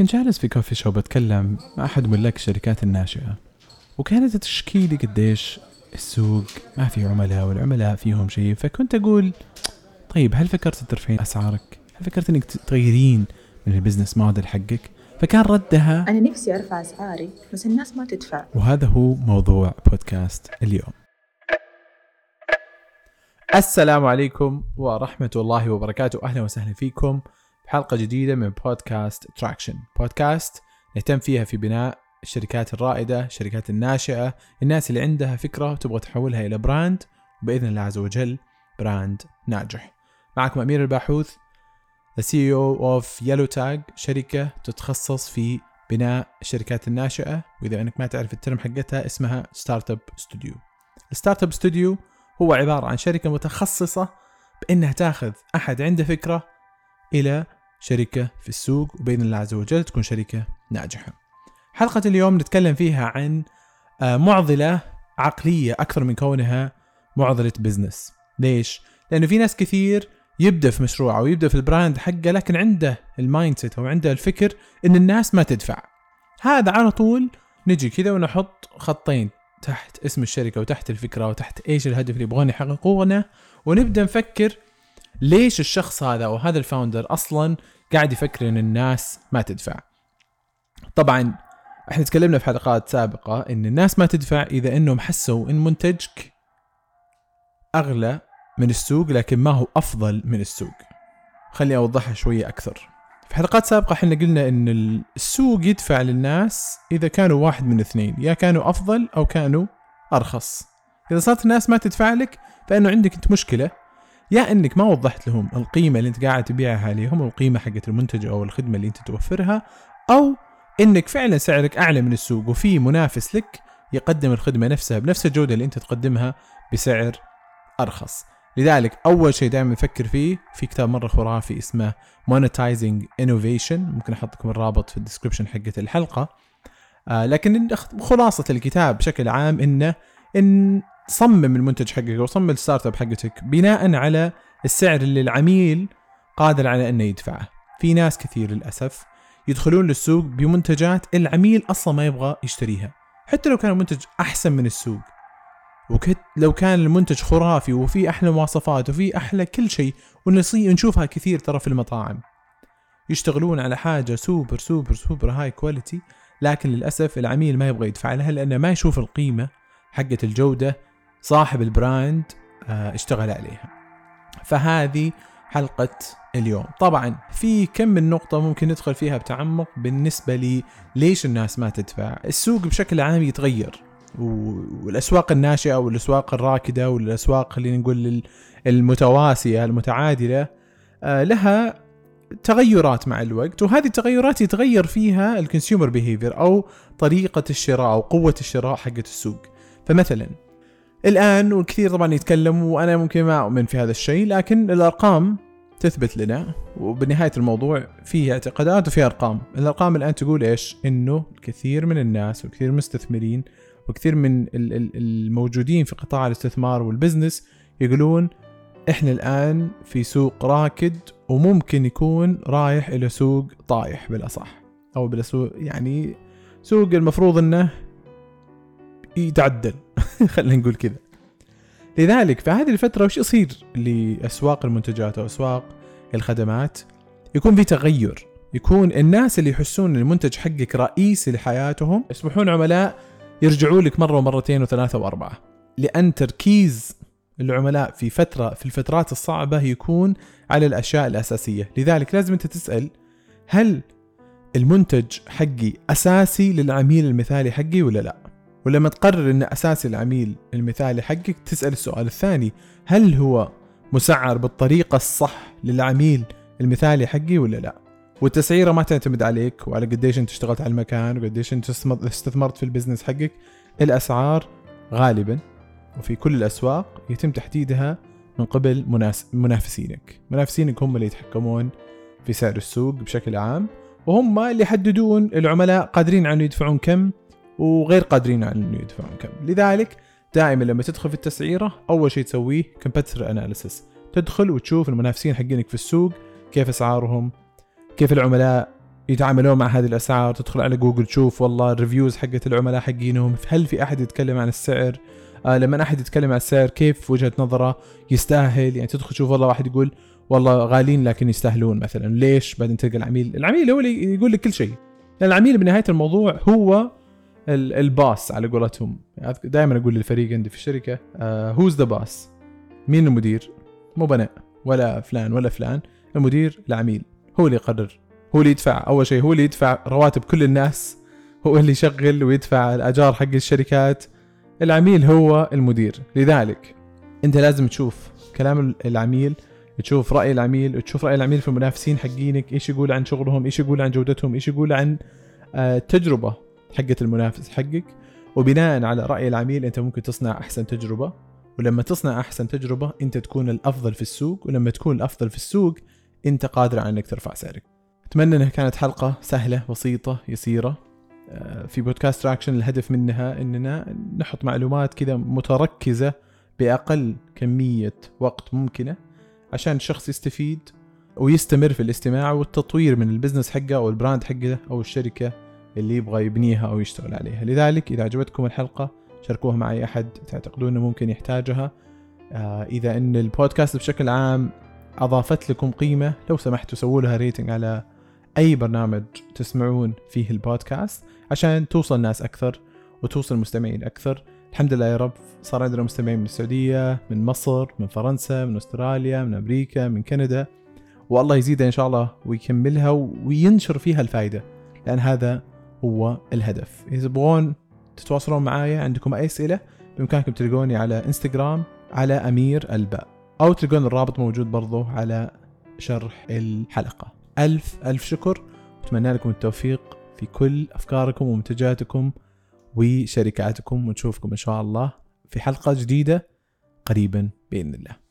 كنت جالس في coffee shop بتكلم مع أحد ملاك الشركات الناشئة. وكانت تشكي لي قديش السوق ما في عملاء والعملاء فيهم شيء فكنت أقول طيب هل فكرت ترفعين أسعارك؟ هل فكرت إنك تغيرين من ال business model حقك؟ فكان ردها أنا نفسي أرفع أسعاري بس الناس ما تدفع. وهذا هو موضوع بودكاست اليوم. السلام عليكم ورحمة الله وبركاته. أهلا وسهلا فيكم. بحلقة جديدة من بودكاست تراكشن بودكاست نهتم فيها في بناء الشركات الرائدة الشركات الناشئة الناس اللي عندها فكرة وتبغى تحولها إلى brand وبإذن الله عز وجل brand ناجح. معكم أمير الباحوث the CEO of Yellow Tag شركة تتخصص في بناء الشركات الناشئة وإذا أنك ما تعرف ال term حقتها اسمها startup studio ال startup studio هو عبارة عن شركة متخصصة بأنها تاخذ أحد عنده فكرة إلى شركة في السوق وبإذن الله عز وجل تكون شركة ناجحة. حلقة اليوم نتكلم فيها عن آه، معضلة عقلية أكثر من كونها معضلة business ليش؟ لأنه في ناس كثير يبدأ في مشروعه أو يبدأ في ال brand حقه لكن عنده ال mindset أو عنده الفكر إن الناس ما تدفع. هذا على طول نجي كذا ونحط خطين تحت اسم الشركة وتحت الفكرة وتحت إيش الهدف اللي يبغون يحققونه ونبدأ نفكر ليش الشخص هذا أو هذا الفاوندر أصلا قاعد يفكر إن الناس ما تدفع. طبعا إحنا تكلمنا في حلقات سابقة إن الناس ما تدفع إذا إنهم حسوا إن منتجك أغلى من السوق لكن ما هو أفضل من السوق. خليني أوضحها شوية أكثر. في حلقات سابقة إحنا قلنا إن السوق يدفع للناس إذا كانوا واحد من اثنين يا كانوا أفضل أو كانوا أرخص. إذا صارت الناس ما تدفع لك فإنه عندك أنت مشكلة يا إنك ما وضحت لهم القيمة اللي أنت قاعد تبيعها عليهم القيمة حقت المنتج أو الخدمة اللي أنت توفرها أو إنك فعلا سعرك أعلى من السوق وفي منافس لك يقدم الخدمة نفسها بنفس الجودة اللي أنت تقدمها بسعر أرخص. لذلك أول شيء دائما نفكر فيه في كتاب مرة خرافي اسمه Monetizing Innovation ممكن أحط لكم الرابط في ال description حقت الحلقة. آه لكن خلاصة الكتاب بشكل عام إنه إن صمم المنتج حقك أو صمم ال startup حقتك بناء على السعر اللي العميل قادر على أنه يدفعه. في ناس كثير للأسف يدخلون للسوق بمنتجات العميل أصلا ما يبغى يشتريها. حتى لو كان المنتج أحسن من السوق وحتى لو كان المنتج خرافي وفي أحلى مواصفات وفي أحلى كل شيء ونشوفها كثير ترى في المطاعم يشتغلون على حاجة super super super high quality لكن للأسف العميل ما يبغى يدفع لها لأنه ما يشوف القيمة حقه الجودة صاحب ال brand آه اشتغل عليها. فهذه حلقة اليوم. طبعا في كم من نقطة ممكن ندخل فيها بتعمق بالنسبة لي ليش الناس ما تدفع. السوق بشكل عام يتغير والأسواق الناشئة والأسواق الراكدة والأسواق خلينا نقول المتساوية المتعادلة آه، لها تغيرات مع الوقت وهذه التغيرات يتغير فيها ال consumer behavior أو طريقة الشراء أو قوة الشراء حقت السوق. فمثلا الآن والكثير طبعا يتكلموا وأنا ممكن ما أؤمن في هذا الشيء لكن الأرقام تثبت لنا وبنهاية الموضوع فيه اعتقادات وفي أرقام. الأرقام الآن تقول إيش؟ إنه الكثير من الناس والكثير من المستثمرين وكثير من الموجودين في قطاع الاستثمار والبزنس يقولون إحنا الآن في سوق راكد وممكن يكون رايح إلى سوق طايح بالاصح أو بالاسوق يعني سوق المفروض إنه يتعدل. خلينا نقول كذا. لذلك في هذه الفترة وش يصير؟ لاسواق المنتجات أو أسواق الخدمات يكون في تغير. يكون الناس اللي يحسون المنتج حقك رئيسي لحياتهم يصبحون عملاء يرجعوا لك مرة ومرتين وثلاثة وأربعة. لأن تركيز العملاء في فترة في الفترات الصعبة يكون على الأشياء الأساسية. لذلك لازم أنت تسأل هل المنتج حقي أساسي للعميل المثالي حقي ولا لا؟ ولما تقرر انه اساسي العميل المثالي حقك تسأل السؤال الثاني هل هو مسعر بالطريقة الصح للعميل المثالي حقي ولا لا؟ والتسعيرة ما تعتمد عليك وعلى قديش أنت اشتغلت على المكان وقديش أنت استثمرت في البزنس حقك. الأسعار غالبا وفي كل الأسواق يتم تحديدها من قبل منافسينك. منافسينك هم اللي يتحكمون في سعر السوق بشكل عام وهم اللي يحددون العملاء قادرين على يدفعون كم وغير قادرين على إنه يدفعون كم. لذلك دائما لما تدخل في التسعيرة أول شيء تسويه كمبتر اناليسيس تدخل وتشوف المنافسين حقينك في السوق كيف أسعارهم كيف العملاء يتعاملون مع هذه الأسعار. تدخل على جوجل تشوف والله ال reviews حقت العملاء حقينهم. هل في أحد يتكلم عن السعر؟ آه لما أحد يتكلم عن السعر كيف وجهة نظره يستاهل؟ يعني تدخل تشوف والله واحد يقول والله غاليين لكن يستاهلون مثلا. ليش بعدين تلقى العميل؟ العميل هو اللي يقول لك كل شيء. لأن العميل بنهاية الموضوع هو ال- ال boss على قولتهم. دائما أقول للفريق عندي في الشركة who's the boss مين المدير؟ مو بناء ولا فلان ولا فلان. المدير العميل هو اللي يقرر هو اللي يدفع. أول شيء هو اللي يدفع رواتب كل الناس هو اللي يشغل ويدفع الأجار حق الشركات. العميل هو المدير. لذلك أنت لازم تشوف كلام العميل تشوف رأي العميل تشوف رأي العميل في المنافسين حقينك إيش يقول عن شغلهم إيش يقول عن جودتهم إيش يقول عن آه، التجربه حقت المنافس حقك وبناء على رأي العميل أنت ممكن تصنع أحسن تجربة. ولما تصنع أحسن تجربة أنت تكون الأفضل في السوق ولما تكون الأفضل في السوق أنت قادر على إنك ترفع سعرك. أتمنى إنها كانت حلقة سهلة بسيطة يسيرة. آه، في بودكاست تراكشن الهدف منها إننا نحط معلومات كذا متركزة بأقل كمية وقت ممكنة عشان الشخص يستفيد ويستمر في الاستماع والتطوير من ال business حقه أو ال brand حقه أو الشركة. اللي يبغى يبنيها أو يشتغل عليها. لذلك إذا عجبتكم الحلقة شاركوها مع اي أحد تعتقدون إنه ممكن يحتاجها. آه، إذا إن البودكاست بشكل عام أضافت لكم قيمة لو سمحتوا سووا لها rating على أي برنامج تسمعون فيه البودكاست عشان توصل ناس أكثر وتوصل مستمعين أكثر. الحمد لله يا رب صار عندنا مستمعين من السعودية من مصر من فرنسا من أستراليا من أمريكا من كندا. والله يزيدها إن شاء الله ويكملها وينشر فيها الفائدة لأن هذا هو الهدف. اذا تبغون تتواصلون معايا عندكم أي أسئلة بإمكانكم تلقوني على إنستغرام على أمير الباء. أو تلقون الرابط موجود برضو على شرح الحلقة. ألف ألف شكر. أتمنى لكم التوفيق في كل أفكاركم ومنتجاتكم وشركاتكم ونشوفكم إن شاء الله في حلقة جديدة قريبا بإذن الله.